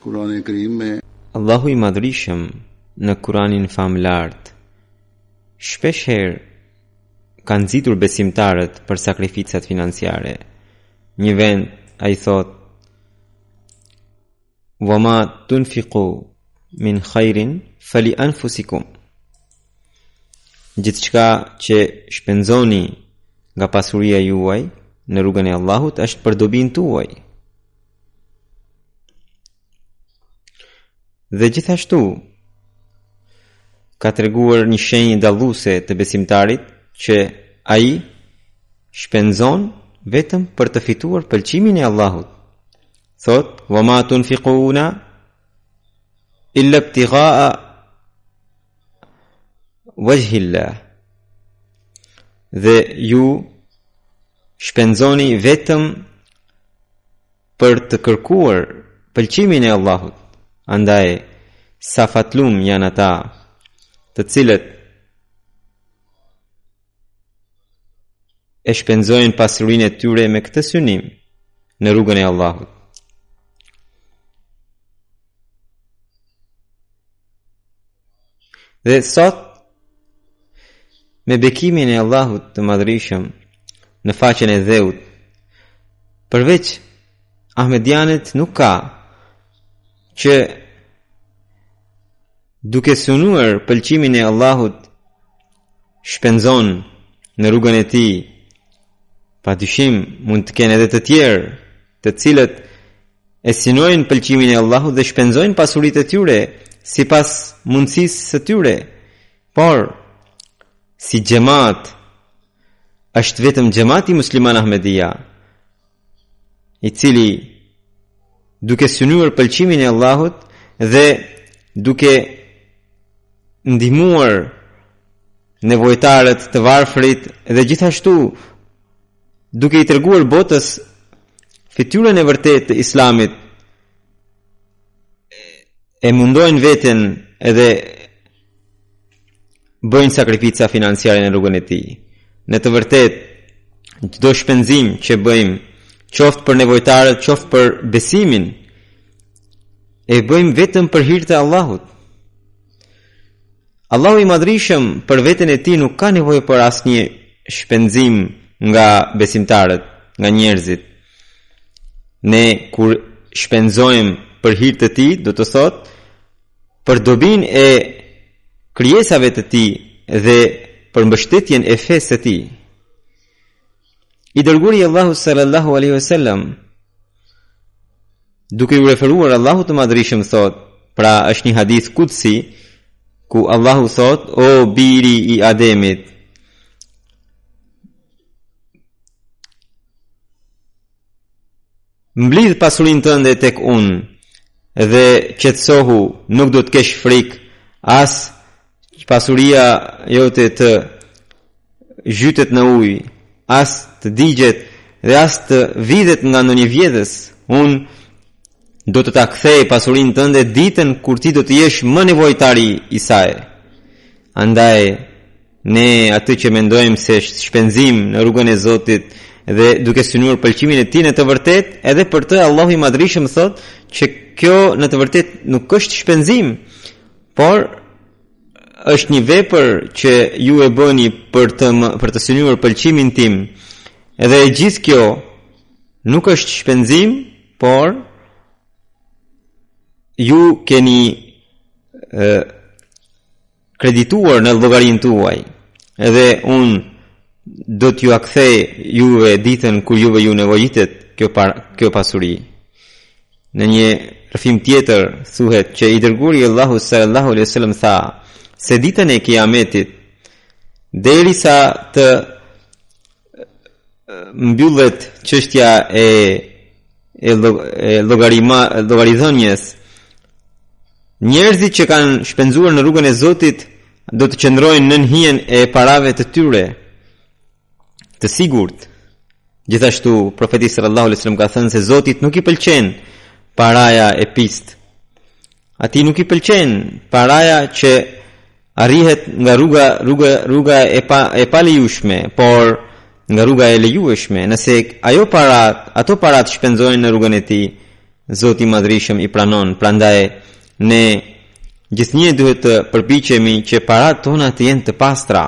Kurani i Kerim me Allahu i Madhrishëm në Kuranin famëlart shpesh herë ka nxitur besimtarët për sakrificat financiare. Një vend ai thotë Wa ma tunfiqu min khairin fali anfusikum. Gjithçka që shpenzoni nga pasuria juaj në rrugën e Allahut është për dobinë tuaj. Dhe gjithashtu ka treguar një shenjë dalluese të besimtarit që ai shpenzon vetëm për të fituar pëlqimin e Allahut Thotë, wa ma tunfiquna illa ibtigha'a wajhi Allah. Dhe ju shpenzoni vetëm për të kërkuar pëlqimin e Allahut. Andaj sa fatlum janë ata të cilët e shpenzojnë pasurinë e tyre me këtë synim në rrugën e Allahut. Dhe sot me bekimin e Allahut të madhrishëm në faqen e dheut përveç ahmedianëve nuk ka që Duke synuar pëlqimin e Allahut, shpenzon në rrugën e tij. Pa dyshim, mund të ketë edhe të tjerë, të cilët e synojnë pëlqimin e Allahut dhe shpenzojnë pasuritë e tyre sipas mundësisë së tyre. Por si xhamat është vetëm xhamati musliman Ahmedia. i cili duke synuar pëlqimin e Allahut dhe duke ndihmuar nevojtarët të varfrit dhe gjithashtu duke i treguar botës fytyrën e vërtetë të Islamit e mundojnë veten edhe bëjnë sakrifica financiare në rrugën e tij. Në të vërtetë, çdo shpenzim që bëjmë, qoftë për nevojtarët, qoftë për besimin, e bëjmë vetëm për hir të Allahut. Allahu i madhrishëm për veten e tij nuk ka nevojë për asnjë shpenzim nga besimtarët, nga njerëzit. Ne kur shpenzojmë për hir të tij, do të thotë për dobinë e krijesave të tij dhe për mbështetjen e fesë të tij. I dërguri i Allahu sallallahu alaihi wasallam duke iu referuar Allahut të Madhërishëm thotë, pra është një hadith kudsi ku Allahu thotë, o biri i Ademit, Mblidh pasurinë tënde tek unë dhe qetësohu, nuk do të kesh frikë as pasuria jote të zhytet në ujë, as të digjet dhe as të vidhet nga ndonjë vjedhës. Unë do të ta kthej pasurinë tënde ditën kur ti do të jesh më nevojtari i saj. Andaj Ne atë që mendojmë se është shpenzim në rrugën e Zotit dhe duke synuar pëlqimin e tij në të vërtetë, edhe për të Allahu i Madhërishëm thotë që kjo në të vërtetë nuk është shpenzim, por është një vepër që ju e bëni për të më, për të synuar pëlqimin tim. Edhe e gjithë kjo nuk është shpenzim, por ju keni kredituar në llogarinë tuaj edhe unë do t'jua kthej juve ditën kur juve ju nevojitet kjo par, kjo pasuri në një rrëfim tjetër thuhet që i dërguari i Allahut sallallahu alaihi wasallam tha se ditën e kiametit derisa të mbyllet çështja e e llogarima llogaridhënies njerëzit që kanë shpenzuar në rrugën e Zotit do të qëndrojnë nën hijen e parave të tyre të sigurt gjithashtu profeti sallallahu alaihi wasallam ka thënë se Zotit nuk i pëlqen paraja e pistë Atij nuk i pëlqen paraja që arrihet nga rruga rruga rruga e pa e palejueshme, por nga rruga e lejueshme, nëse ajo para, ato paratë shpenzojnë në rrugën e tij, Zoti i Madhërishëm i pranon, prandaj ne gjithnjë duhet të përpiqemi që paratë tona të jenë të pastra.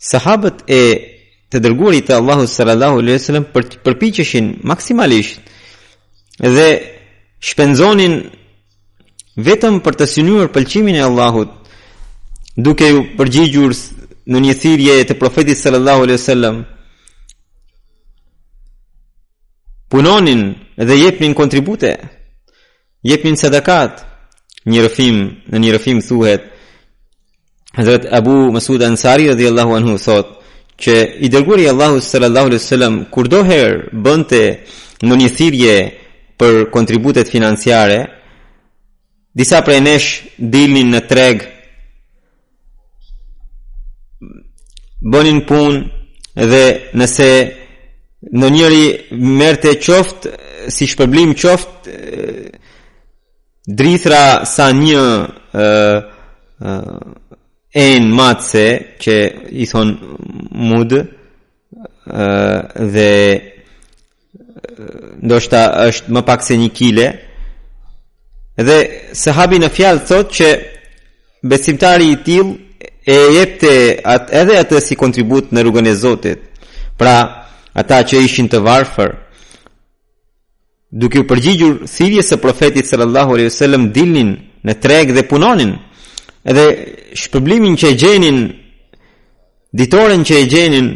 Sahabët e të dërguarit të Allahut sallallahu alaihi wasallam përpiqeshin maksimalisht dhe shpenzonin vetëm për të synuar pëlqimin e Allahut duke iu përgjigjur ndonjë thirrje të profetit sallallahu alaihi wasallam punonin dhe jepnin kontribute jepnin sadakat një rrëfim në një rrëfim thuhet Hazrat Abu Masud Ansari radhiyallahu anhu thotë që i dërguari i Allahut sallallahu alaihi wasallam kurdoherë bënte ndonjë thirrje për kontributet financiare disa prej nesh dilnin në treg bënin punë dhe nëse ndonjëri merrte qoftë si shpërblim qoftë Drithra sa një enë matëse që i thonë mudë dhe ndoshta është më pak se një kile dhe sahabi në fjalë thotë që besimtari i tillë e jepte atë, edhe atë si kontribut në rrugën e Zotit pra ata që ishin të varfër Duke u përgjigjur thirrjes së Profetit sallallahu alaihi wasallam dilnin në treg dhe punonin. Edhe shpërblimin që e gjenin ditoren që e gjenin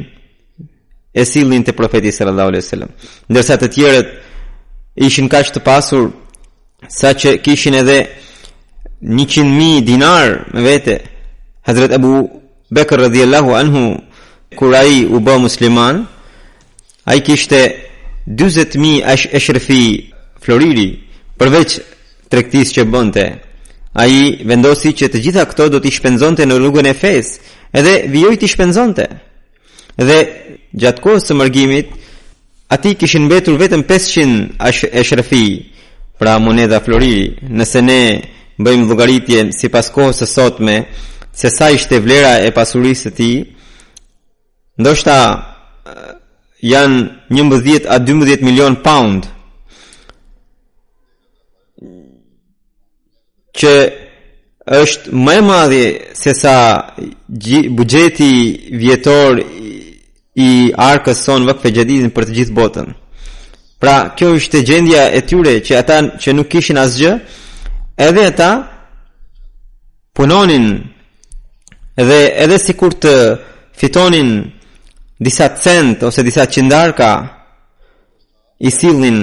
e sillnin te Profeti sallallahu alaihi wasallam. Ndërsa të tjerët ishin kaq të pasur saqë kishin edhe 100.000 dinarë me vete Hazret Abu Bekr radhiyallahu anhu kur ai u bë musliman Ai kishte 40 mijë ash eshërfi floriri, përveç tregtisë që bënte. Ai vendosi që të gjitha këto do t'i shpenzonte në rrugën e fesë, edhe vijoi t'i shpenzonte. Dhe gjatë kohës së mërgimit, atij i kishin mbetur vetëm 500 ash eshërfi, pra monedha floriri, nëse ne bëjmë llogaritjen sipas kohës së sotme se sa ishte vlera e pasurisë së tij, Ndoshta janë 11 a 12 milion pound që është më e madhe sesa buxheti vjetor i arkës sonë Vakfe Xhedidit për të gjithë botën. Pra, kjo ishte gjendja e tyre që ata që nuk kishin asgjë, edhe ata punonin dhe edhe sikur të fitonin disa cent ose disa qindarka i sillnin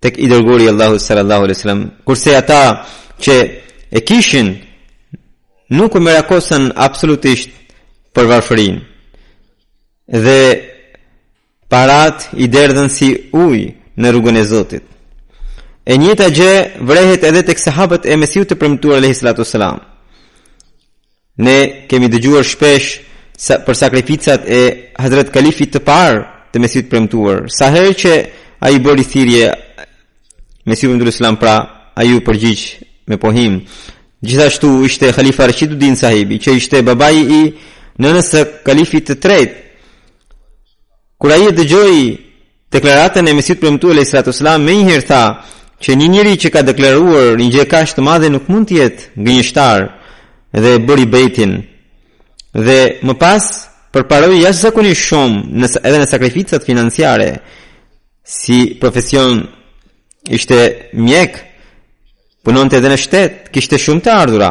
tek i dërguari i Allahut sallallahu alaihi wasallam kurse ata që e kishin nuk u merakosën absolutisht për varfërinë dhe Paratë i derdhën si ujë në rrugën e Zotit. E njëjta gjë vërehet edhe tek sahabët e Mesiut të premtuar alayhi salatu sallam. Ne kemi dëgjuar shpesh sa, për sakrificat e Hazrat Kalifit të parë të Mesiut të premtuar. Sa herë që ai bëri thirrje Mesiu alayhi salam pra, ai u përgjigj me pohim. Gjithashtu ishte Khalifa Rashiduddin Sahibi, që ishte babai i nënës së Kalifit të tretë, Kur ai e dëgjoi deklaratën e Mesihut të premtuar alayhi salatu wasalam, menjëherë tha që një njeri që ka deklaruar një gjë kaq të madhe nuk mund të jetë gënjeshtar dhe e bëri bejatin. Dhe më pas përparoi jashtëzakonisht shumë edhe në sakrificat financiare si profesion ishte mjek punonte edhe në shtet, kishte shumë të ardhura.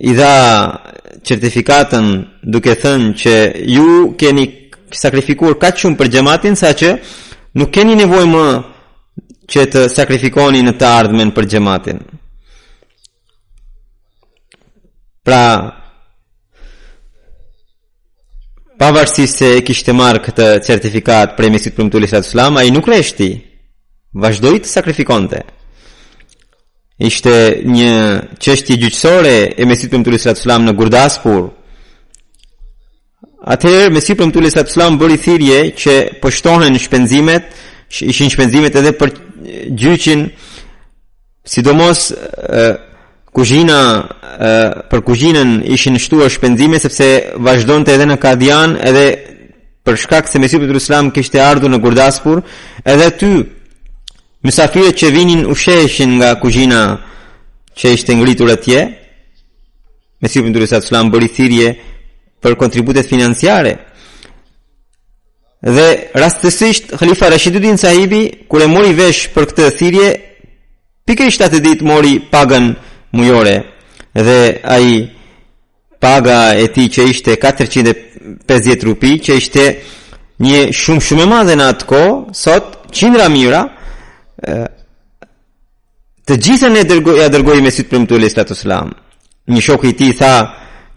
i dha certifikatën duke thënë që ju keni sakrifikuar kaq shumë për xhamatin saqë nuk keni nevojë më që të sakrifikoni në të ardhmen për xhamatin. Pra pavarësisht se e kishte marrë këtë certifikatë prej Mesiut të premtuar alayhi salatu sallam, ai nuk reshti, vazhdoi të sakrifikonte. Ishte një çështje gjyqësore e Mesiut të premtuar alayhi salatu sallam në Gurdaspur. Atëherë, Mesiu i premtuar alayhi salatu sallam bëri thirje që po shtohen shpenzimet, ishin shpenzimet edhe për gjyqin Sidomos kuzhina për kuzhinën ishin shtuar shpenzime sepse vazhdonte edhe në Kadian edhe për shkak se Mesiu i premtuar alayhi salam kishte ardhur në Gurdaspur, edhe aty mysafirët që vinin ushqeheshin nga kuzhina që ishte ngritur atje. Mesiu i premtuar alayhi salam bëri thirrje për kontributet financiare. Dhe rastësisht Khalifa Rashiduddin Sahibi kur e mori vesh për këtë thirrje, pikërisht atë ditë mori pagën mujore dhe ai paga e tij që ishte 450 rupi, që ishte një shumë shumë e madhe në atë kohë, sot qindra mijëra Të gjithën e dërgoi, ia dërgoi Mesiut të premtuar alayhi salatu sallam. Një shok i tij tha,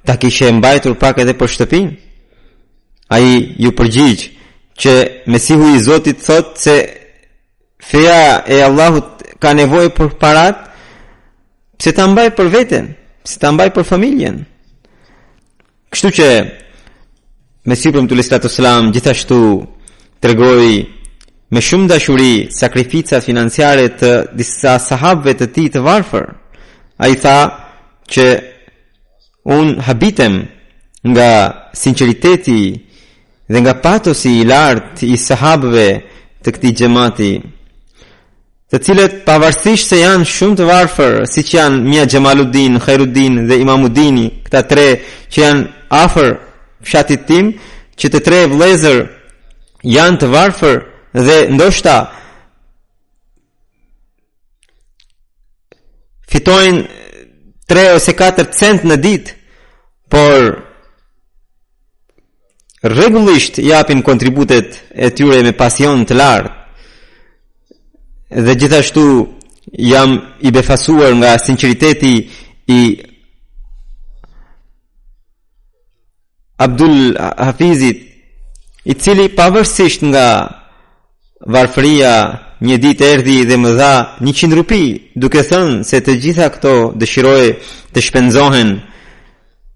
ta kishe mbajtur pak edhe për shtëpinë. Ai iu përgjigj që Mesihu i Zotit thotë se feja e Allahut ka nevojë për paratë, pse ta mbaj për veten, pse ta mbaj për familjen. Kështu që Mesihu i Premtuar alejhi salatu wasalam gjithashtu tregoi me shumë dashuri sakrificat financiare të disa sahabëve të tij të varfër. Ai tha që unë habitem nga sinqeriteti dhe nga patosi i lartë i sahabëve të këtij xhamati. të cilët pavarësisht se janë shumë të varfër, siç janë Mia Xhamaluddin, Khairuddin dhe Imamudini, këta tre që janë afër fshatit tim, që të tre vëllezër janë të varfër dhe ndoshta fitojnë tre ose katër cent në ditë, por rregullisht japin kontributet e tyre me pasion të lartë. Dhe gjithashtu jam i befasuar nga sinqeriteti i Abdul Hafizit, i cili pavarësisht nga varfëria një ditë erdhi dhe më dha 100 rupi, duke thënë se të gjitha këto dëshiroj të shpenzohen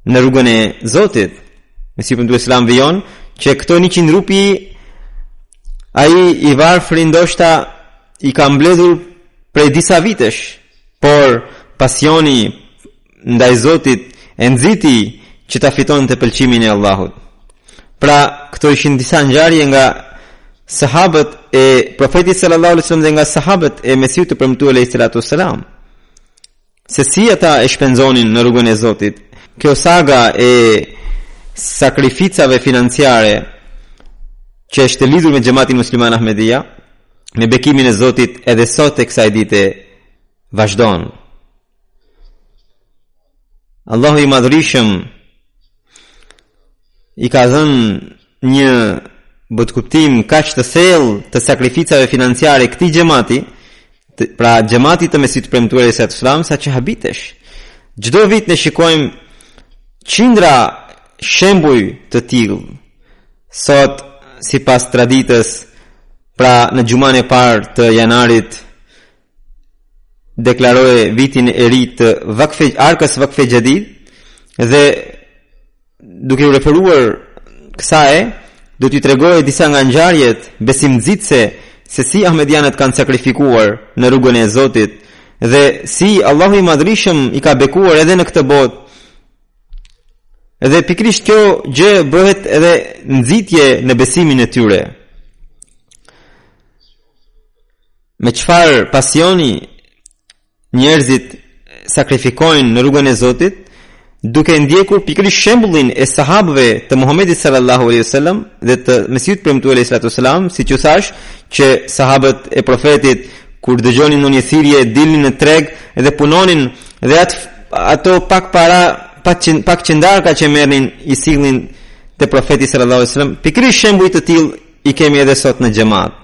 në rrugën e Zotit. Mesihu i Premtuar alejhi selam vijon, që këto 100 rupi, ai i varfri ndoshta i ka mbledhur prej disa vitesh, por pasioni ndaj Zotit e nxiti që ta fitonte pëlqimin e Allahut. Pra, këto ishin disa ngjarje nga sahabët e profetit sallallahu alaihi wasallam dhe nga sahabët e Mesihut të premtuar alaihi salatu wasalam. Se si ata e shpenzonin në rrugën e Zotit. Kjo saga e sakrificave financiare që është lidhur me xhamatin musliman Ahmedia, me bekimin e Zotit edhe sot e kësaj dite vazhdon. Allahu i madhërishëm i ka dhënë një botëkuptim kaq të thellë të sakrificave financiare këtij xhemati, të, pra xhemati të Mesihut të premtuar alejhi salatu wasalam, saqë habitesh. Çdo vit ne shikojmë qindra shembuj të tillë, sot sipas traditës, pra në xhumanë e parë të janarit, deklaroj vitin e ri të Vakfe arkës Vakfe Xhadid dhe duke u referuar kësaj do t'ju tregoj disa nga ngjarjet besimnxitëse se si ahmedianët kanë sakrifikuar në rrugën e Zotit dhe si Allahu i Madhërishëm i ka bekuar edhe në këtë botë. Dhe pikërisht kjo gjë bëhet edhe nxitje në besimin e tyre. Me çfarë pasioni njerëzit sakrifikojnë në rrugën e Zotit, duke ndjekur pikërisht shembullin e sahabëve të Muhamedit sallallahu alaihi wasallam dhe të Mesihut të premtuar alaihi salatu wasallam, siç u tha, që sahabët e profetit kur dëgjonin ndonjë thirrje dilnin në treg dhe punonin dhe atë ato pak para pak qindarka që merrnin i sillnin te profeti sallallahu alaihi wasallam pikërisht shembuj të tillë i kemi edhe sot në xhemat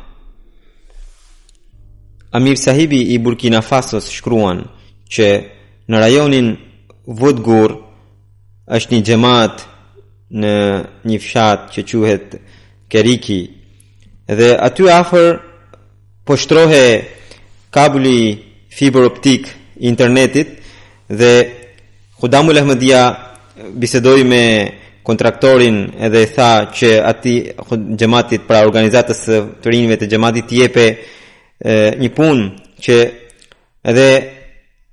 Amir Sahibi i Burkina Fasos shkruan që në rajonin Vodgur është një xhemat në një fshat që quhet Keriki dhe aty afër po shtrohej kablli fibër optik i internetit dhe Hudamul Ahmedia bisedoi me kontraktorin edhe i tha që atij xhematit pra organizatës të të rinjve të xhematit t'i jepej e, një punë që edhe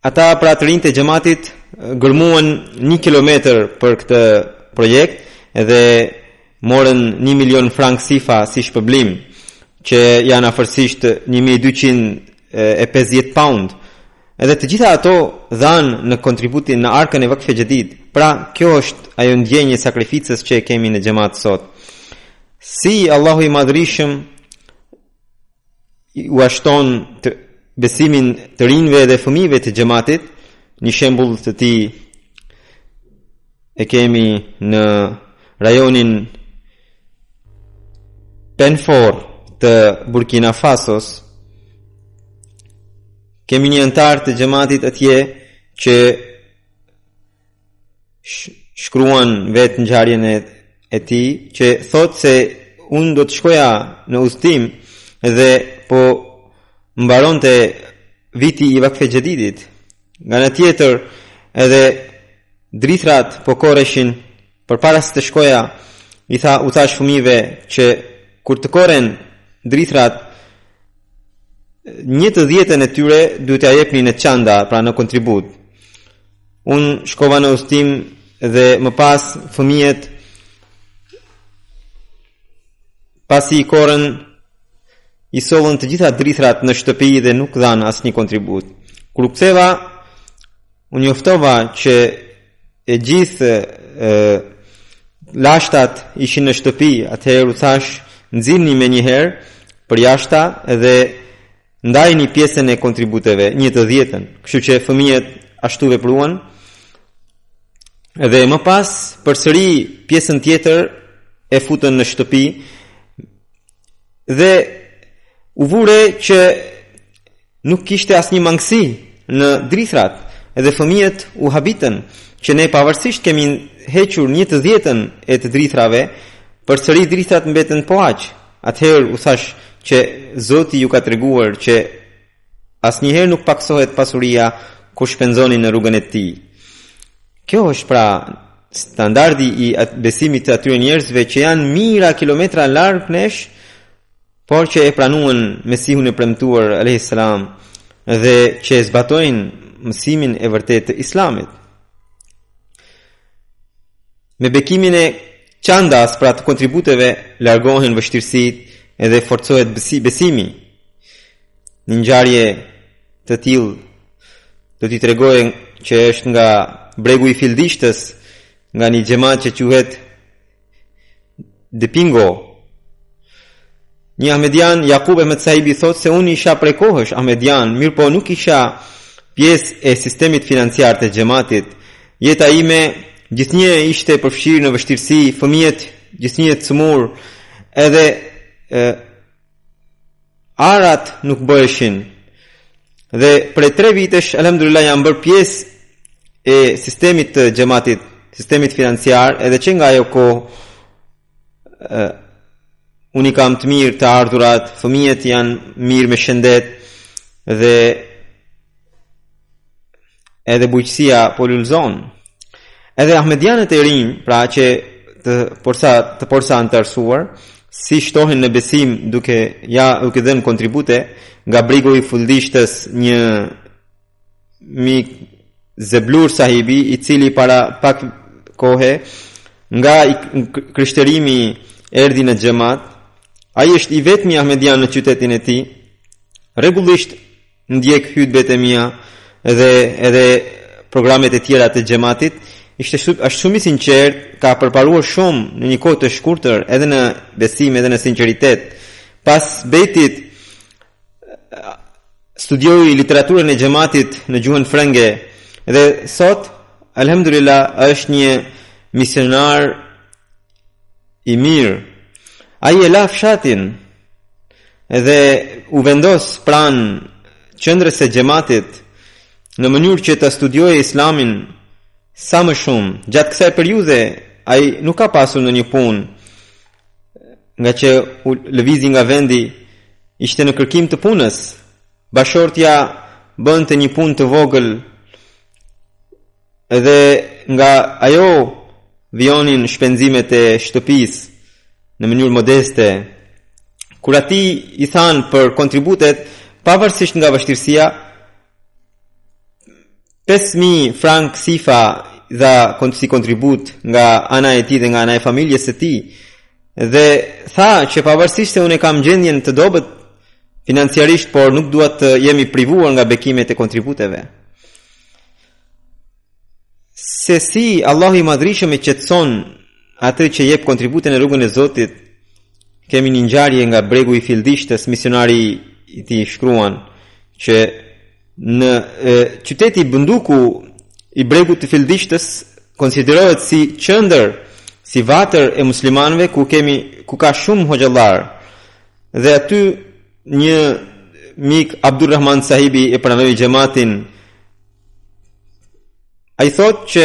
ata pra të rinjtë e xhematit gërmuan një kilometr për këtë projekt edhe morën një milion frank sifa si shpërblim që janë afërsisht 1200 e 50 pound. Edhe të gjitha ato dhanë në kontributin në arkën e Vakfe Xhedidit. Pra, kjo është ajo ndjenjë e sakrificës që e kemi në xhemat sot. Si Allahu i madhërishëm ua shton besimin të rinjve dhe fëmijëve të xhematit, një shembull të ti e kemi në rajonin Penfor të Burkina Fasos kemi një anëtar të xhematit atje që shkruan vetë ngjarjen e e tij që thotë se unë do të shkoja në udhëtim dhe po mbaronte viti i Vakfe Xhedidit nga ana tjetër edhe Drithërat po korreshin, përpara se të shkoja, i tha u thashë fëmijëve që kur të korren drithërat një të dhjetën e tyre duhet t'ia jepni në çanda, pra në kontribut. Unë shkova në udhëtim dhe më pas fëmijët pasi i korrën i sollën të gjitha drithërat në shtëpi dhe nuk dhanë asnjë kontribut. Kur u ktheva, U njoftova që e gjithë e, lashtat ishin në shtëpi, atëherë u thashë, nxirrni menjëherë përjashta dhe ndajni pjesën e kontributeve, një të dhjetën. Kështu që fëmijët ashtu vepruan. Dhe më pas, përsëri pjesën tjetër e futën në shtëpi, Dhe u vure që nuk kishte asnjë mangësi në drithërat dhe fëmijët u habitën që ne pavarësisht kemi hequr një të dhjetën e të drithërave përsëri drithërat mbetën po aq atëherë u thashë që zoti ju ka treguar që Asnjëherë nuk pakësohet pasuria kur shpenzoni në rrugën e Tij. Ky është pra standardi i besimit të atyre njerëzve që janë mijëra kilometra larg nesh, por që e pranuan Mesihun e premtuar alayhis salam dhe që e zbatojnë mësimin e vërtetë të Islamit. Me bekimin e çandas pra të kontributeve largohen vështirësitë edhe forcohet besimi. Një ngjarje të tillë do t'i tregoj që është nga Bregu i Fildishtë, nga një xhamat që quhet Depingo Një Ahmedian, Jakub Ahmed Sahibi, thotë se unë isha prej kohësh Ahmedian, mirëpo nuk isha pjesë e sistemit financiar të xhematit. Jeta ime gjithnjë ishte përfshirë në vështirësi, fëmijët gjithnjë të sëmur, edhe e, arat nuk bëheshin. Dhe prej 3 vitesh alhamdulillah jam bërë pjesë e sistemit të xhamatit, sistemit financiar, edhe që nga ajo kohë ë unë i kam të mira të ardhurat, fëmijët janë mirë me shëndet dhe Edhe bujqësia po lulëzon. Edhe Ahmedianët e rinj, pra që të porsa të porsa anëtarësuar, si shtohen në besim duke ja duke dhënë kontribute nga Bregu i Fildishtë një mik Zeblur Sahibi i cili para pak kohe nga krishterimi erdi në xhemat ai është i vetmi Ahmedian në qytetin e tij rregullisht ndjek hutbet e mia dhe edhe programet e tjera të xhematit, ishte shumë është shumë i sinqert, ka përparuar shumë në një kohë të shkurtër edhe në besim edhe në sinqeritet. Pas bejtit studioi literaturën e xhematit në gjuhën frënge dhe sot alhamdulillah është një misionar i mirë. Ai e la fshatin dhe u vendos pranë qendrës së xhematit në mënyrë që ta studiojë islamin sa më shumë. Gjatë kësaj periudhe, ai nuk ka pasur ndonjë punë ngaqë lëvizi nga vendi ishte në kërkim të punës. Bashkëshortja bënte një punë të vogël Edhe nga ajo vijonin shpenzimet e shtëpisë në mënyrë modeste. Kur atij i thanë për kontributet, pavarësisht nga vështirësia, 5.000 frank sifa dha si kontribut nga ana e tij dhe nga ana e familjes së tij, dhe tha që pavarësisht se unë kam gjendjen të dobët financiarisht, por nuk dua të jem i privuar nga bekimet e kontributeve. Se si Allahu i madhërishëm e qetëson atë që jep kontribute në rrugën e Zotit, kemi një ngjarje nga bregu i fildishtë, misionari i atij shkruan, që në e, qyteti Bunduku i bregut të fildishtë, konsiderohet si qendër, si vatër e muslimanëve, ku, kemi, ku ka shumë hoxhallarë, dhe aty Një mik Abdul Rahman Sahibi e pranoi xhamatin. Ai thotë që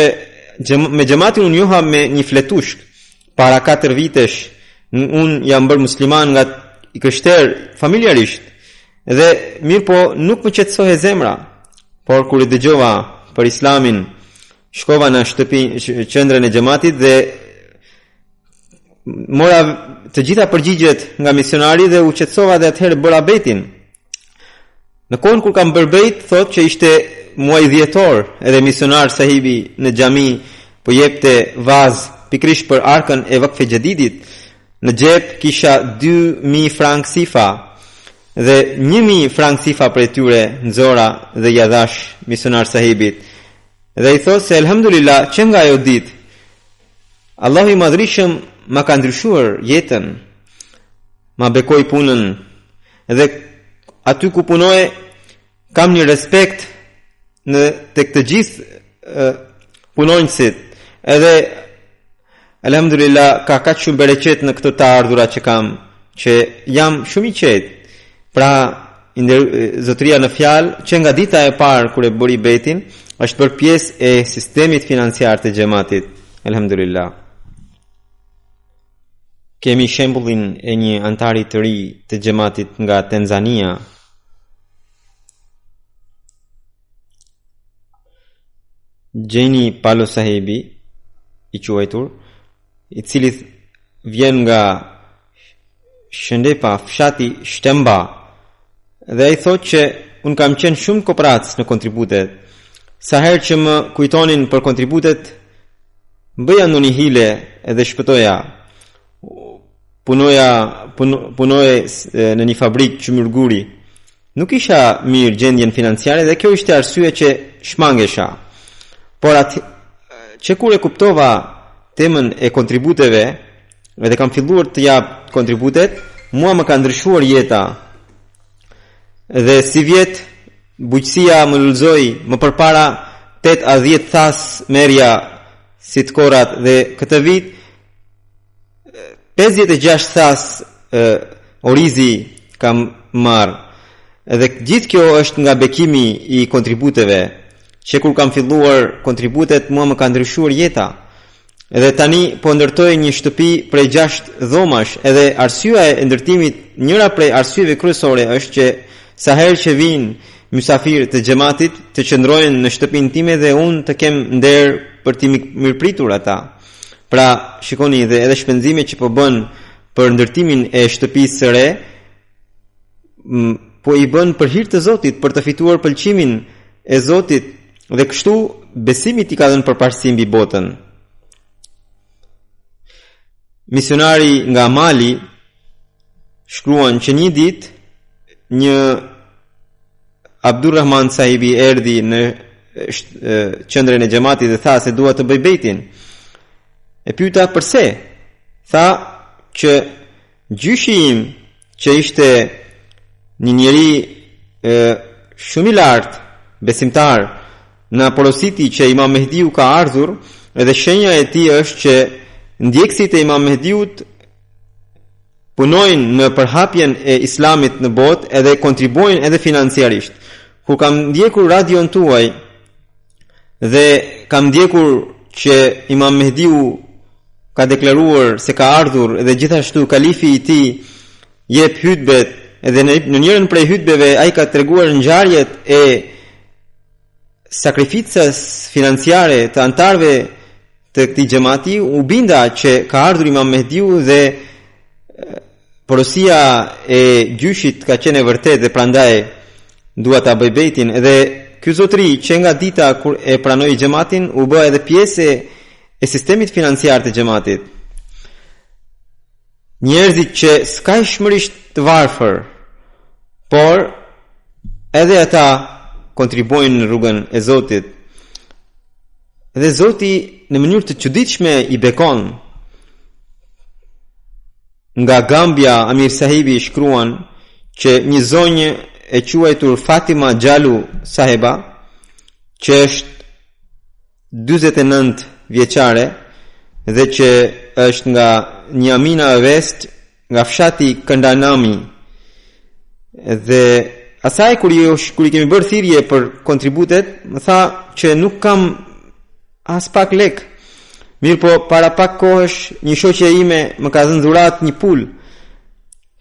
gjem, me xhamatin unë njoha me një fletushkë para 4 vitesh. Unë jam bërë musliman nga i krishterë familjarisht dhe mirëpo nuk më qetësohej zemra por kur e dëgjova për islamin shkova në shtëpi qendrën e xhamatit dhe mora të gjitha përgjigjet nga misionari dhe u qetësova dhe atëherë bëra bejtin. Në kohën kur kam bërë bejt, thotë që ishte muaji dhjetor, edhe misionar sahibi në xhami po jepte vaz pikërisht për arkën e vakfe xhedidit, në xhep kisha 2.000 frank sifa, dhe 1.000 frank sifa prej tyre nxora dhe ia dhashë misionar sahibit. Dhe ai thotë se elhamdulillah që nga ajo ditë, Allahu i madhërishëm ma ka ndryshuar jetën, ma bekoi punën dhe aty ku punoj kam një respekt tek të gjithë punonjësit edhe Alhamdulillah ka kaq shumë bereqet në këto të ardhura që kam që jam shumë i qetë pra I nderu, zotëria në fjalë, që nga dita e parë kur e bëri bejtin, është bërë pjesë e sistemit financiar të xhamatit. Elhamdulillah. Kemi shembullin e një anëtari të ri të xhamatit nga Tanzania. Jenny Palo Sahibi i quajtur i cili vjen nga Shëndepa, fshati Shtemba, dhe ai thotë që unë kam qenë shumë koprac në kontributet, sa herë që më kujtonin për kontributet, bëja ndonjë hile edhe shpëtoja, punoja, pun, punoja në një fabrikë qymyrguri, Nuk kisha mirë gjendjen financiare dhe kjo ishte arsye që shmangesha. Por at që kur e kuptova temën e kontributeve dhe kam filluar të jap kontributet, mua më ka ndryshuar jeta. Dhe sivjet bujqësia më lulëzoi më përpara 8 a 10 thasë merrja si të korra dhe këtë vit 56 thasë e, orizi kam marrë dhe gjithë kjo është nga bekimi i kontributeve që kur kam filluar kontributet mua më ka ndryshuar jeta dhe tani po ndërtoj një shtëpi prej 6 dhomash edhe arsyeja e ndërtimit njëra prej arsyeve kryesore është që sa herë që vijnë mysafirë të xhamatit të qëndrojnë në shtëpinë time dhe unë të kem nder për t'i mirëpritur ata Pra, shikoni dhe edhe shpenzimet që po bën për ndërtimin e shtëpisë së re, po i bën për hir të Zotit, për të fituar pëlqimin e Zotit dhe kështu besimit i ka dhënë përparësi mbi botën. Misionari nga Mali shkruan që një ditë një Abdurrahman Sahibi erdhi në qendrën e xhamatit dhe tha se dua të bëj bejtin. E pyeta pse? Tha që gjyshi im që ishte një njeri e, shumë i lartë, besimtar, na porositi që Imam Mehdiu ka ardhur, edhe shenja e tij është që ndjekësit e Imam Mehdiut punojnë në përhapjen e Islamit në botë edhe kontribuojnë edhe financiarisht. Kur kam ndjekur radion tuaj dhe kam ndjekur që Imam Mehdiu ka deklaruar se ka ardhur dhe gjithashtu kalifi i tij jep hutbet dhe në, në njërën prej hutbeve ai ka treguar ngjarjet e sakrificës financiare të anëtarëve të këtij xhamati u binda që ka ardhur Imam Mehdiu dhe porosia e gjyshit ka qenë e vërtetë dhe prandaj dua ta bëj bejtin dhe ky zotëri që nga dita kur e pranoi xhamatin u bë edhe pjesë e sistemit financiar të xhamatit Njerëzit që skajshmërisht të varfër, por edhe ata kontribuojnë në rrugën e Zotit. Dhe Zoti në mënyrë të çuditshme i bekon. Nga Gambia Amir Sahibi shkruan që një zonjë e quajtur Fatima Xhalu Sahiba, që është 49 vjeçare dhe që është nga Njamina e Vest, nga fshati Këndanami. Dhe asaj kur i kur i kemi bërë thirrje për kontributet, më tha që nuk kam as pak lek. Mirëpo, para pak kohësh, një shoqe ime më ka dhënë dhuratë një pulë,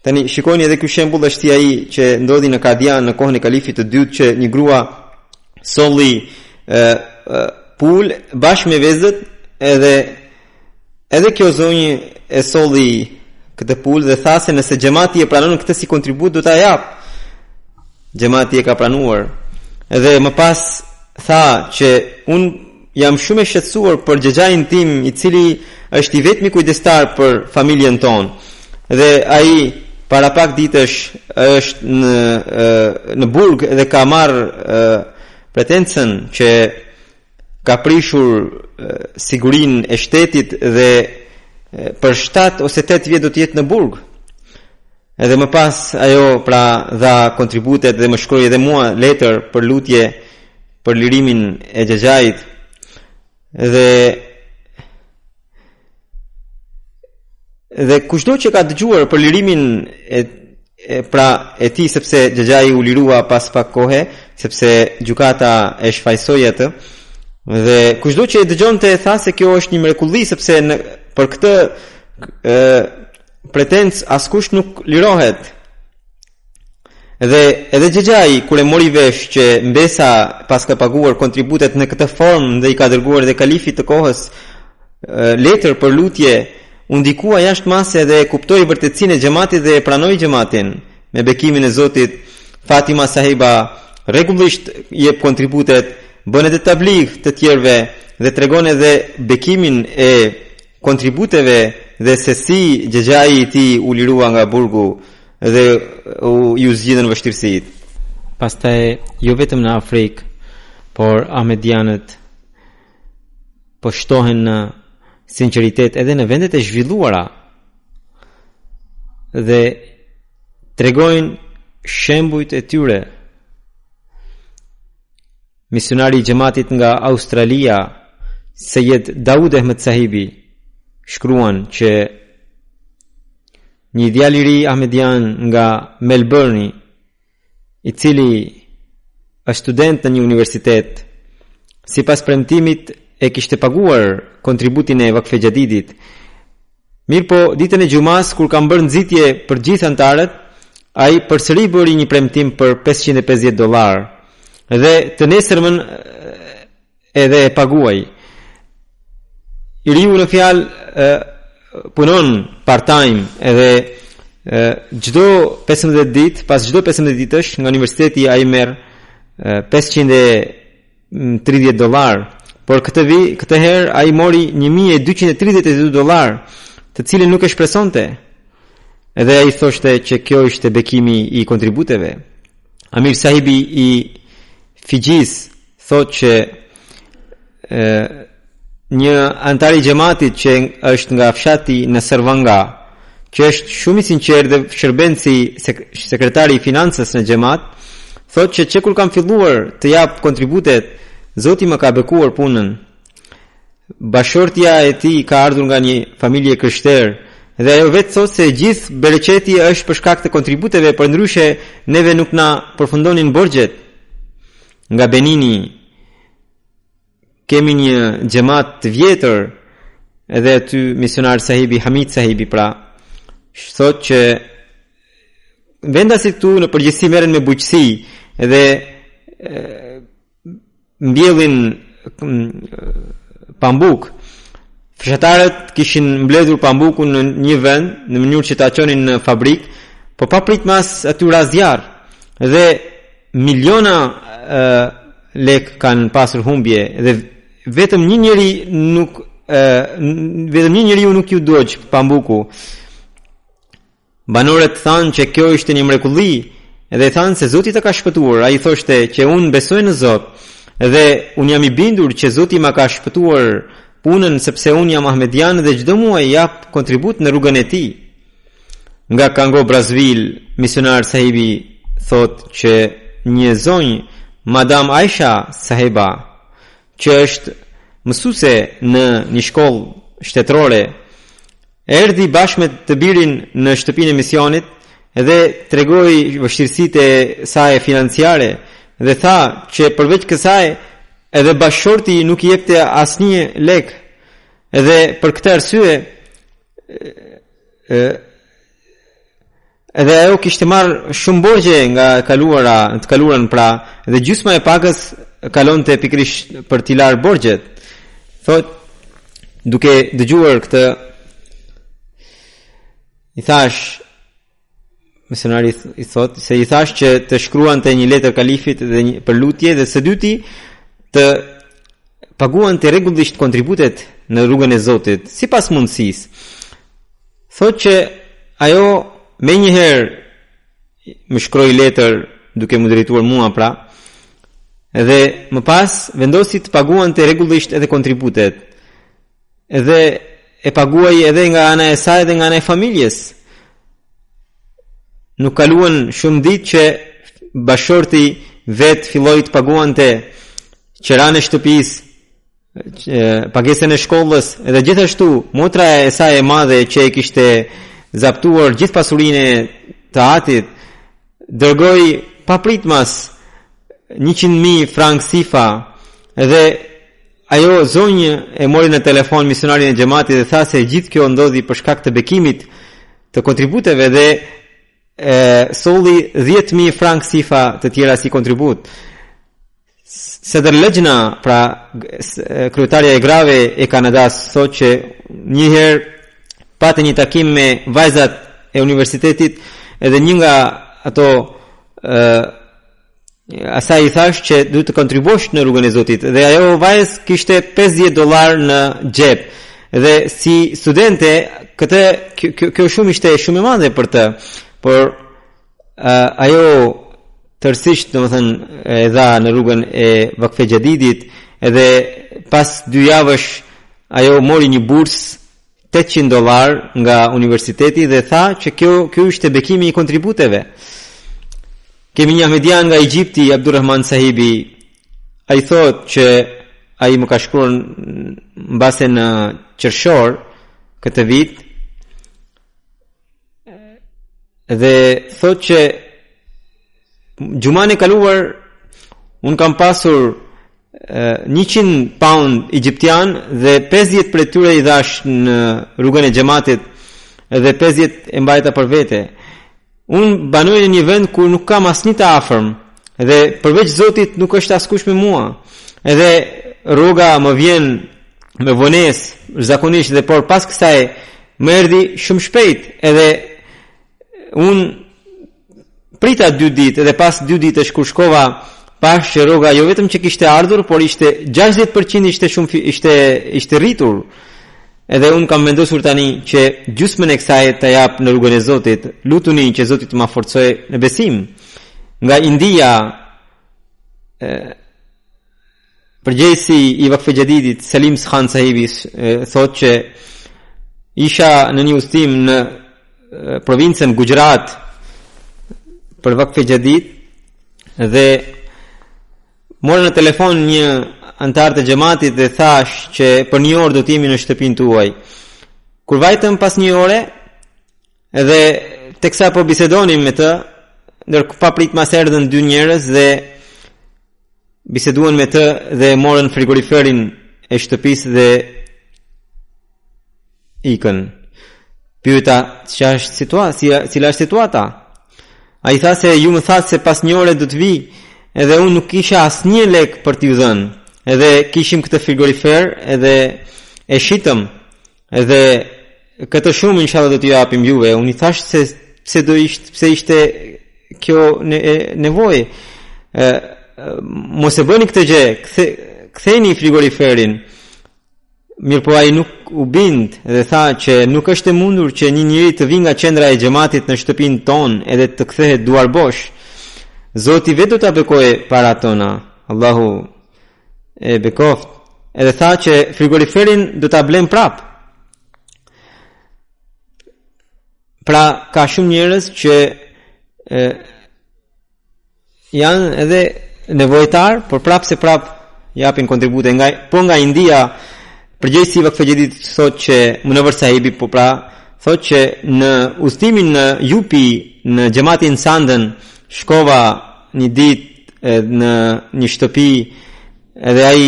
Tani shikojni edhe ky shembull është si ai që ndodhi në Kadian në kohën e kalifit të dytë që një grua solli ë pulë bashkë me vezët edhe edhe kjo zonjë e solli këtë pulë dhe tha se nëse xhamati e pranon këtë si kontribut do ta jap. Xhamati e ka pranuar. Edhe më pas tha që unë Jam shumë e shqetësuar për xhaxhain tim, i cili është i vetmi kujdestar për familjen tonë. Dhe ai para pak ditësh është në në burg dhe ka marrë pretencën që ka prishur sigurinë e shtetit dhe për 7 ose 8 vjet do të jetë në burg. Edhe më pas ajo pra dha kontributet dhe më shkroi edhe mua letër për lutje për lirimin e xhaxhait dhe dhe kushdo që ka dëgjuar për lirimin e, e pra e tij sepse xhaxhai u lirua pas pak kohe sepse gjykata e shfajësoi atë dhe kushdo që e dëgjonte tha se kjo është një mrekulli sepse në, për këtë ë Pretencë askush nuk lirohet. Dhe edhe xhaxhai kur e mori vesh që mbesa pas ka paguar kontributet në këtë formë dhe i ka dërguar edhe kalifit të kohës letër për lutje, u ndikua jashtë mase dhe e kuptoi vërtetësinë e xhamatit dhe e pranoi xhamatin me bekimin e Zotit. Fatima Sahiba rregullisht jep kontributet, bën edhe tabligh të tjerëve dhe tregon edhe bekimin e kontributeve dhe se si xhaxhai i tij u lirua nga burgu dhe u iu zgjidhën vështirësitë. Pastaj jo vetëm në Afrikë, por ahmedianët po shtohen në sinqeritet edhe në vendet e zhvilluara dhe tregojnë shembujt e tyre Misionari i xhamatit nga Australia, Sejed Daud Ahmed Sahibi, shkruan që një djalë i ri ahmedian nga Melburni, i cili është student në një universitet, sipas premtimit e kishte paguar kontributin e Vakfe Xhadidit, Mirëpo, ditën e Xhumasë, kur kam bërë nxitje për gjithë anëtarët, ai përsëri bëri një premtim për pesëqind e pesëdhjetë dollarë dhe të nesërmen edhe e pagoi. I riu në fjalë punon part-time edhe çdo 15 ditë, pas çdo 15 ditësh nga universiteti ai merr 500 30 dollarë, por këtë vi, këtë herë ai mori 1232 dollarë, të cilën nuk e shpresonte. Edhe ai thoshte që kjo ishte bekimi i kontributeve. Amir Sahibi i Fixhit thotë që Një anëtar i xhematit që është nga fshati Nasërvanga, që është shumë i sinqertë dhe shërben si sekretari i financës në xhemat, thotë që qëkur kam filluar të jap kontributet, Zoti më ka bekuar punën. Bashkëshortja e tij ka ardhur nga një familje krishterë dhe ajo vetë thotë se gjithë bereqeti është për shkak të kontributeve, përndryshe neve nuk na përfundonin borxhet. Nga Benini, Kemi një xhemat të vjetër edhe aty misionar sahibi Hamid sahibi pra thotë që vendasit këtu në përgjithësi merren me bujqësi dhe mbjellin pambuk Fshatarët kishin mbledhur pambukun në një vend në mënyrë që ta çonin në fabrikë, por papritmas aty ra zjarr dhe miliona e, lekë kanë pasur humbje dhe vetëm një njeri nuk e, vetëm një njeriu nuk iu dogj pambuku. Banorët thanë që kjo ishte një mrekulli dhe i thanë se Zoti ta ka shpëtuar. Ai thoshte që unë besoj në Zot dhe unë jam i bindur që Zoti ma ka shpëtuar punën sepse unë jam ahmedian dhe çdo muaj jap kontribut në rrugën e tij. Nga Kongo Brazavil, misionar Sahibi thotë që një zonjë Madam Aisha Sahiba që është mësuese në një shkollë shtetërore, erdhi bashkë me të birin në shtëpinë e misionit dhe tregoi vështirësitë e saj financiare dhe tha që përveç kësaj edhe bashkëshorti nuk i jepte asnjë lek. Edhe për këtë arsye Edhe ajo kishte marrë shumë borxhe nga e kaluara, të kaluarën pra, dhe gjysma e pagës kalonte pikërisht për t'i larë borxhet. Thotë duke dëgjuar këtë i thashë misionari thotë se i thashë që të shkruante një letër kalifit dhe një, për lutje dhe së dyti të paguante rregullisht kontributet në rrugën e Zotit sipas mundësisë. Thotë që ajo menjëherë më shkroi letër duke m'u drejtuar mua pra, dhe më pas vendosi të paguante rregullisht edhe kontributet. Dhe e pagoi edhe nga ana e saj dhe nga ana e familjes. Nuk kaluan shumë ditë që bashkëshorti vetë filloi të paguante qiranë e shtëpisë pagesën e shkollës dhe gjithashtu motra e saj e madhe që e kishte zaptuar gjithë pasurinë e të atit dërgoi papritmas 100.000 frank sifa dhe ajo zonjë e mori në telefon misionarin e xhamatit dhe tha se gjithë kjo ndodhi për shkak të bekimit të kontributeve dhe e, solli 10.000 frank sifa të tjera si kontribut. Sedër Lexhna, pra kryetarja e grave e Kanadas, thotë që njëherë pati një takim me vajzat e universitetit edhe një nga ato asaj i thashë që duhet të kontribuosh në rrugën e Zotit dhe ajo vajzë kishte 50 dollarë në xhep dhe si studente këtë kjo, kjo, kjo shumë ishte shumë e madhe për të por ajo tërësisht domethënë e dha në rrugën e Vakfe Xhadidit edhe pas dy javësh ajo mori një bursë 800 dollarë nga universiteti dhe tha që kjo ky ishte bekimi i kontributeve. Kemi një ahmedian nga Egjipti, Abdurrahman Sahibi, ai thotë që ai më ka shkruar mbase në qershor këtë vit, Dhe thotë që xhumanë e kaluar unë kam pasur 100 paund egjiptian dhe 50 prej tyre i dhashë në rrugën e xhamatit dhe 50 e mbajta për vete. Unë banoj në një vend ku nuk kam asnjë të afërm dhe përveç Zotit nuk është askush me mua. Edhe rroga më vjen me vonesë zakonisht dhe por pas kësaj Më erdhi shumë shpejt edhe unë prita dy ditë dhe pas dy ditësh kur shkova pashë që rroga jo vetëm që kishte ardhur, por ishte 60% ishte shumë ishte ishte rritur. Edhe unë kam vendosur tani që gjysmën e kësaj ta jap në rrugën e Zotit. Lutuni që Zoti të ma forcojë në besim. Nga India, Përgjegjësi i Vakfe Xhedidit Selim Khan Sahibi thotë që isha në një udhëtim në provincën Guxharat për Vakfe Xhedid dhe mora në telefon një anëtar të xhematit dhe thashë që për një orë do të jemi në shtëpinë tuaj. Kur vajtëm pas një ore, Edhe teksa po bisedonim me të, ndër papritmas erdhën dy njerëz dhe biseduan me të dhe morën frigoriferin e shtëpisë dhe ikën. Pyeta, çfarë është situata? Si, cila është situata? Ai tha se ju më thatë se pas një ore do të vij, edhe unë nuk kisha asnjë lek për t'ju dhënë. Edhe kishim këtë frigorifer, edhe e shitëm. Edhe këtë shumë inshallah do t'jua japim juve. Unë i thashë se pse do ishte pse ishte kjo ne, nevojë. Ë mos e bëni këtë gjë, kthe ktheni frigoriferin. Mirëpo ai nuk u bind dhe tha që nuk është e mundur që një njeri të vijë nga qendra e xhematit në shtëpinë tonë edhe të kthehet duarbosh. Zoti vetë do t'i bekojë paratë tona. Allahu e bekoftë edhe tha që frigoriferin do ta blejmë prapë pra ka shumë njerëz që e, janë edhe nevojtarë por prapëseprapë japin kontribute nga po nga India përgjegjësi i Vakfe Xhedidit thotë që Munavër Sahibi po pra thotë që në udhëtimin në Jupi në xhematin Sandën Shkova një ditë në një shtëpi edhe ai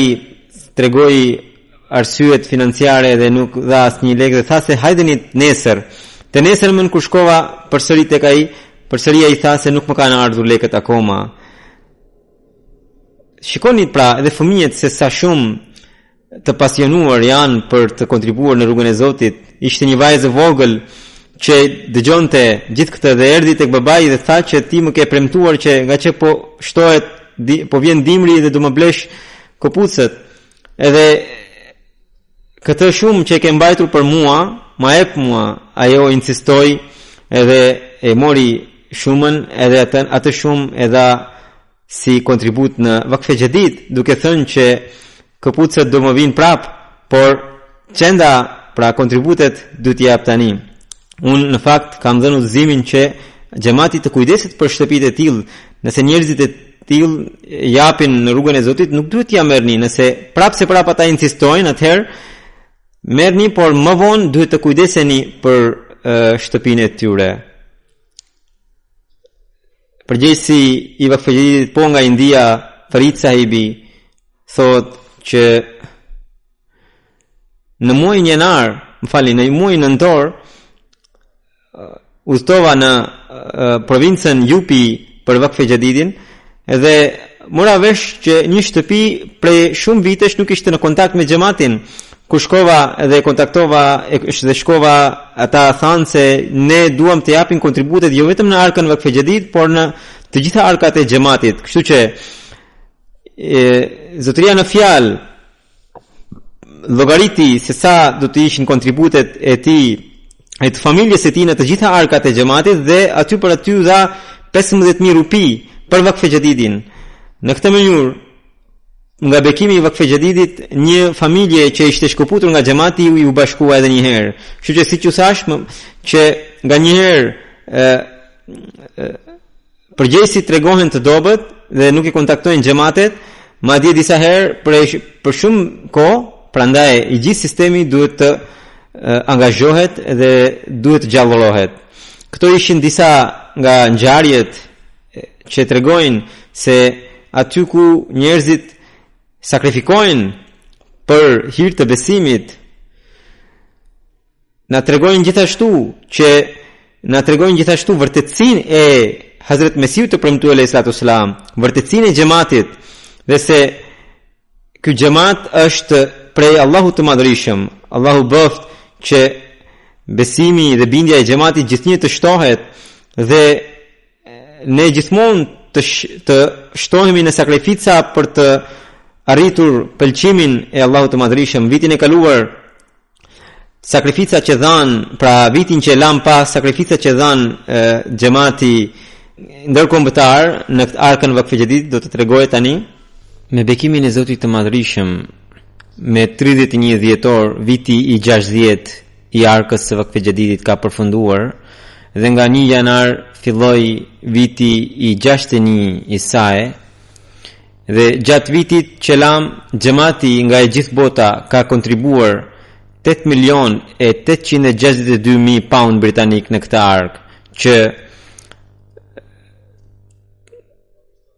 tregoi arsyet financiare edhe nuk dha asnjë lek dhe tha se hajdeni nesër. Të nesërmen kur shkova përsëri tek ai, përsëri ai tha se nuk më kanë ardhur lekët akoma. Shikoni pra edhe fëmijët se sa shumë të pasionuar janë për të kontribuar në rrugën e Zotit. Ishte një vajzë e vogël që dëgjonte gjithë këtë dhe erdhi tek babai dhe tha që ti më ke premtuar që ngaqë po shtohet po vjen dimri dhe do më blesh këpucët. Edhe këtë shumë që e ke mbajtur për mua, ma jep mua. Ajo insistoi edhe e mori shumën edhe atë atë shumë e dha si kontribut në Vakfe Xhedid, duke thënë që këpucët do më vijnë prapë, por çanda pra kontributet duhet t'i jap tani. Unë në fakt kam dhënë udhëzimin që xhemati të kujdeset për shtëpitë e tillë, nëse njerëzit e tillë japin në rrugën e Zotit, nuk duhet t'ia merrni, nëse prapë se prapë ata insistojnë, atëherë merrni, por më vonë duhet të kujdeseni për shtëpinë e tyre. Përgjegjësi i Vakfe Xhedidit po nga India, Farid Sahibi, thotë që në muajin janar, më falni, në muajin nëntor, udhtova në provincën Jupi për Vakfe Xhedidin, dhe mora vesh që një shtëpi prej shumë vitesh nuk ishte në kontakt me xhematin, Kur shkova dhe kontaktova dhe shkova, ata thanë se ne duam të japim kontributet jo vetëm në arkën Vakfe Xhedid, por në të gjitha arkat e xhematit. Kështu që e zotëria në fjalë llogariti se sa do të ishin kontributet e tij e të familjes së tij në të gjitha arkat e xhematit dhe aty për aty dha 15000 rupi për Vakfe Xhedidin. Në këtë mënyrë Nga bekimi i Vakfe Xhedidit, një familje që ishte shkëputur nga xhemati iu bashkua edhe një herë. Kështu që siç thashë, që nganjëherë përgjegjësit tregohen të dobët dhe nuk i kontaktojnë xhematet, madje disa herë për, për shumë kohë, prandaj i gjithë sistemi duhet të angazhohet dhe duhet të gjallërohet. Këto ishin disa nga ngjarjet që tregojnë se aty ku njerëzit sakrifikojnë për hir të besimit na tregojnë gjithashtu që na tregojnë gjithashtu vërtetësinë e Hazret Mesihut të Premtuar alejhisalatu ueselam, vërtetësinë e xhematit, dhe se ky xhemat është prej Allahut të Madhërishëm, Allahu bëftë që besimi dhe bindja e xhematit gjithnjë të shtohet dhe Ne gjithmonë të sh, të shtohemi në sakrifica për të arritur pëlqimin e Allahut të Madhërishëm. Vitin e kaluar sakrificat që dhanë, pra vitin që lamë pas sakrificat që dhanë xhemati ndërkombëtar në këtë arkën Vakfe Xhedid do të tregoj tani me bekimin e Zotit të Madhërishëm me 31 dhjetor viti i 60 i arkës së Vakfe Xhedidit ka përfunduar dhe nga një janar filloi viti i 61 i saj dhe gjatë vitit që lamë xhemati nga e gjithë bota ka kontribuar 8 milion e 862 mijë paund britanik në këtë arkë që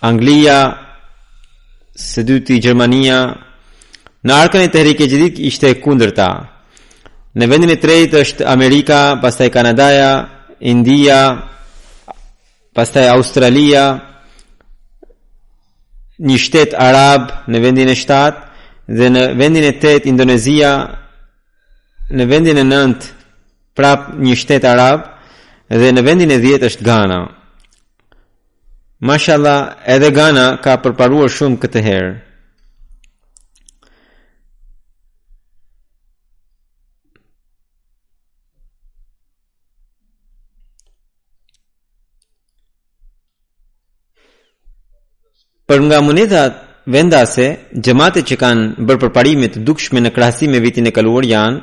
Anglia, së dyti Gjermania, në arkën e Tehrike Xhedidit ishte e kundërta. Në vendin e tretë është Amerika, pastaj Kanadaja, India, pastaj Australia, një shtet arab në vendin e shtatë, dhe në vendin e tetë Indonezia, në vendin e nëntë prap një shtet arab, dhe në vendin e dhjetë është Gana. Mashallah edhe Gana ka përparuar shumë këtë herë. Për nga monedhat vendase, xhematet që kanë bërë përparime të dukshme në krahasim me vitin e kaluar janë,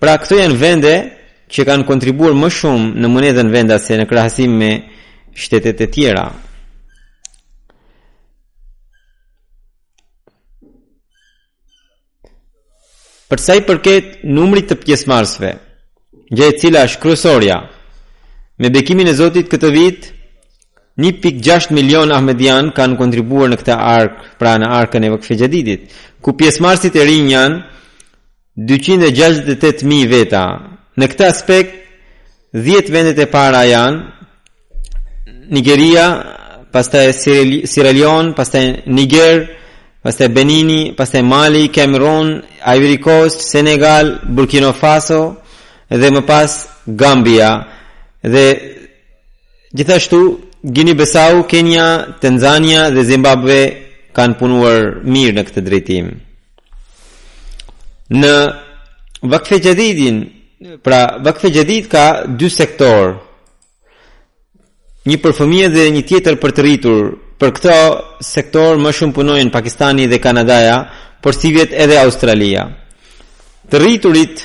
Pra këto janë vende që kanë kontribuar më shumë në monedhën vendase në krahasim me shtetet e tjera. Për sa i përket numrit të pjesëmarrësve, gjë e cila është kryesorja, me bekimin e Zotit këtë vit 1.6 milion ahmedianë kanë kontribuar në këtë arkë, pra në arkën e Vakfe Xhadidit, ku pjesëmarrësit e rinj janë dyqind e gjashtëdhjetë e tetë mijë veta. Në këtë aspekt, dhjetë vendet e para janë Nigeria, pastaj Sierra Leone, pastaj Niger, pastaj Benini, pastaj Mali, Kamerun, Ivory Coast, Senegal, Burkina Faso dhe më pas Gambia. Dhe gjithashtu Gini Bisau, Kenia, Tanzania dhe Zimbabwe kanë punuar mirë në këtë drejtim. Në Vakfe Xhadidin, pra Vakfe Xhadid ka dy sektorë, një për fëmijë dhe një tjetër për të rritur, për këto sektorë më shumë punojnë Pakistani dhe Kanadaja, por sivjet edhe Australia. Të rriturit,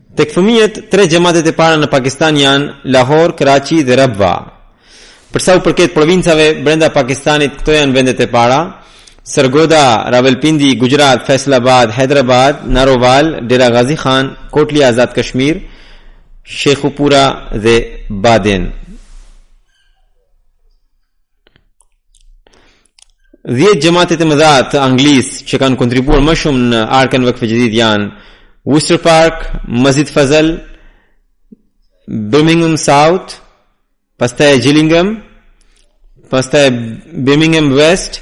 Tek fëmijët, tre xhamatet e para në Pakistan janë Lahore, Karachi dhe Rabwa. Për sa u përket provincave brenda Pakistanit, këto janë vendet e para, Sargodha, Rawalpindi, Gujrat, Faisalabad, Hyderabad, Narowal, Dera Ghazi Khan, Kotli Azad Kashmir, Sheikhupura dhe Badin. Dhjetë xhematet e mëdha të Anglisë që kanë kontribuar më shumë në arkën Vakfe Xhedid janë Worcester Park, Masjid Fazal, Birmingham South, pastaj Gillingham, pastaj Birmingham West,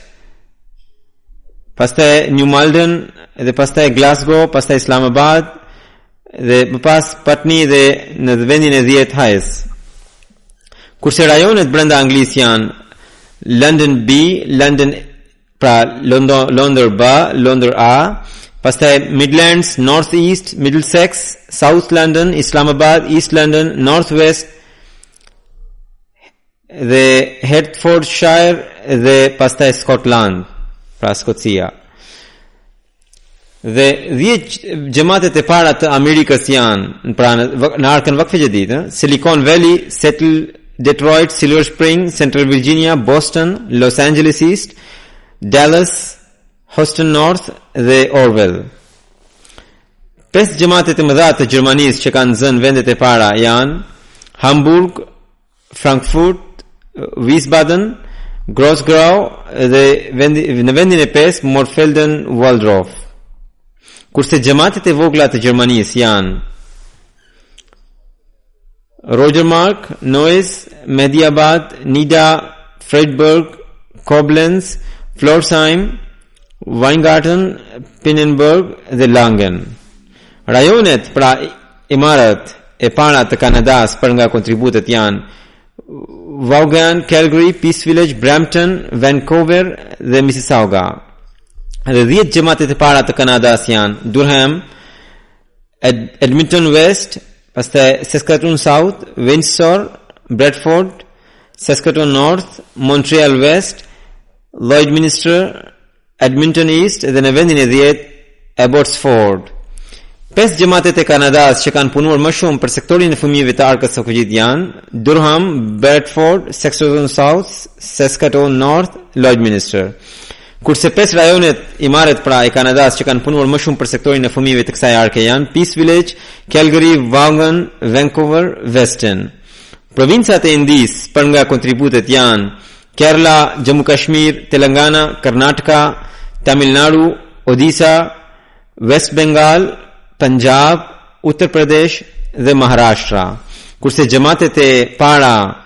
pastaj New Malden, dhe pastaj Glasgow, pastaj Islamabad, dhe më pas Putney dhe në vendin e dhjetë Hayes. Kurse rajonet brenda Anglisë janë London B, London A, pra London B, London A, pastaj Midlands, North East, Middlesex, South London, Islamabad, East London, North West dhe Hertfordshire dhe pastaj Scotland, pra Skocia. Dhe 10 xhamatet e para të Amerikës janë pra në arkën Vakfe Xhedid, Silicon Valley, Seattle, Detroit, Silver Spring, Central Virginia, Boston, Los Angeles East, Dallas, Houston North dhe Orwell. Pesë xhamatet e mëdha të Gjermanisë që kanë zënë vendet e para janë Hamburg, Frankfurt, Wiesbaden, Gross-Gerau dhe vendi, në vendin e 5 Mörfelden-Walldorf. Kurse xhamatet e vogla të Gjermanisë janë Rödermark, Neuss, Mahdiabad, Nidda, Friedberg, Koblenz, Flörsheim, Weingarten, Pinneberg dhe Langen. Rajonet, pra imarat e para të Kanadasë për nga kontributet janë Vaughan, Calgary, Peace Village, Brampton, Vancouver dhe Mississauga. Dhe 10 xhematet e para të Kanadasë janë Durham, Edmonton West, pastaj Saskatoon South, Windsor, Bradford, Saskatoon North, Montreal West, Lloydminster, Edmonton East dhe në vendin e 10 Abbotsford. Pesë xhematet e Kanadasë që kanë punuar më shumë për sektorin e fëmijëve të arkës së kujit janë Durham, Bradford, Saskatoon South, Saskatoon North, Lloydminster. Kurse pesë rajonet imaratet pra e Kanadasë që kanë punuar më shumë për sektorin e fëmijëve të kësaj arke janë Peace Village, Calgary, Vaughan, Vancouver, Weston. Provincat e Indisë për nga kontributet janë Kerala, Jammu Kashmir, Telangana, Karnataka, Tamil Nadu, Odisha, West Bengal, Punjab, Uttar Pradesh dhe Maharashtra. Kurse xhamatet e para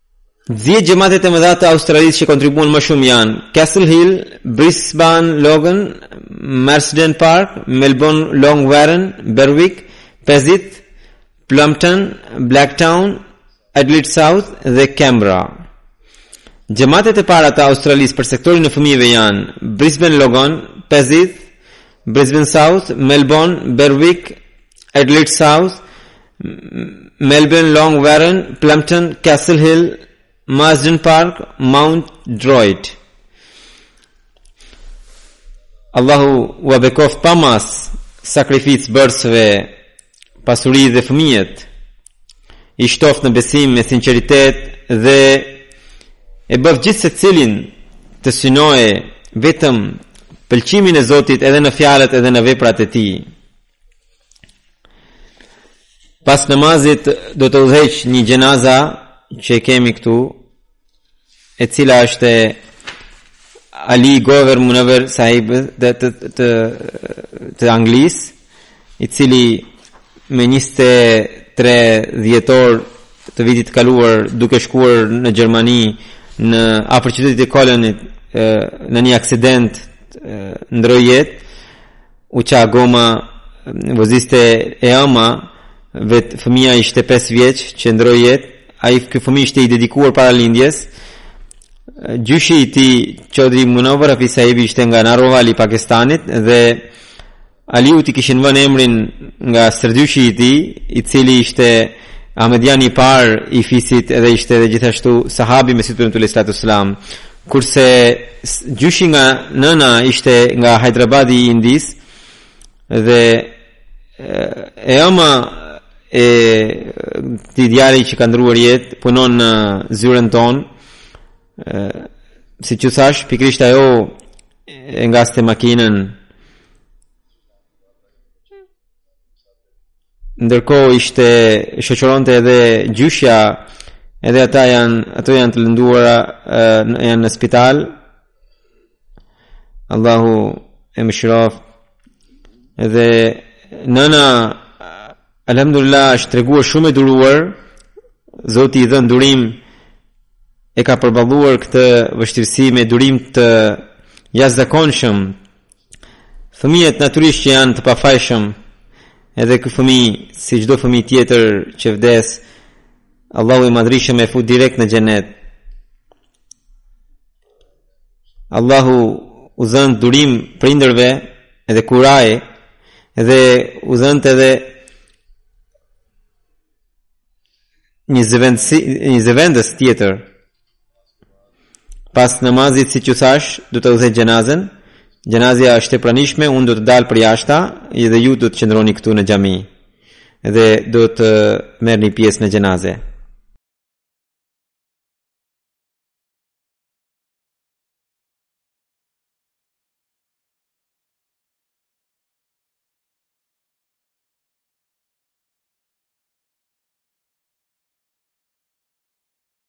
Dhjetë xhamatet e mëdha të Australisë që kontribuan më shumë janë Castle Hill, Brisbane Logan, Marsden Park, Melbourne Langwarrin, Berwick, Penrith, Plumpton, Blacktown, Adelaide South dhe Canberra. Xhematet e para të Australisë për sektorin e fëmijëve janë Brisbane Logan, Penrith, Brisbane South, Melbourne, Berwick, Adelaide South, Melbourne Langwarrin, Plumpton Castle Hill, Marsden Park, Mount Druitt. Allahu ua bekoftë pa masë sakrificëbërësve pasuri dhe fëmijët i shtoftë në besim me sinceritet dhe e bëftë gjithsecilin të synojë vetëm pëlqimin e Zotit edhe në fjalët edhe në veprat e tij. Pas namazit do të udhëheq një gjenaza që e kemi këtu, e cila është e Ali Gover Munever sahib të, të, të, të Anglisë, i cili më 23 dhjetor të vitit të kaluar duke shkuar në Gjermani në afër qytetit të Këlnit në një aksident ndërroi jetë u ça goma voziste e ëma vet fëmija ishte 5 vjeç që ndërroi jetë ai ky fëmijë ishte i dedikuar para lindjes gjyshi i tij Çodri Munever Hafiz sahib ishte nga Narovali i Pakistanit dhe Aliu t'i kishin vënë emrin nga stërgjyshi i tij i cili ishte ahmediani i parë i fisit edhe ishte edhe gjithashtu sahabi i Mesihut të Premtuar alejhis salatu ves selam Kurse gjyshi nga nëna ishte nga Hyderabadi i Indisë dhe e ëma e këtij djali që ka ndërruar jetë punon në zyrën tonë siç u thashë pikërisht ajo e ngaste makinën ndërkohë ishte e shoqëronte edhe gjyshja edhe ata janë ato janë të lënduara janë në spital Allahu e mëshiroftë edhe nëna alhamdulillah është treguar shumë e duruar Zoti i dhëntë durim e ka përballuar këtë vështirësi me durim të jashtëzakonshëm Fëmijët natyrisht që janë të pafajshëm, edhe ky fëmijë, si çdo fëmijë tjetër që vdes, Allahu i madhërishëm e fut direkt në xhenet. Allahu u dhëntë durim prindërve edhe kurajë edhe u dhëntë edhe një zëvendës një zëvendës tjetër Pas namazit siç thashë, do ta udhëheq gjenazën. Gjenazja është e pranishme, unë do të dal përjashta edhe ju do të qëndroni këtu në xhami dhe do të merrni pjesë në gjenazë.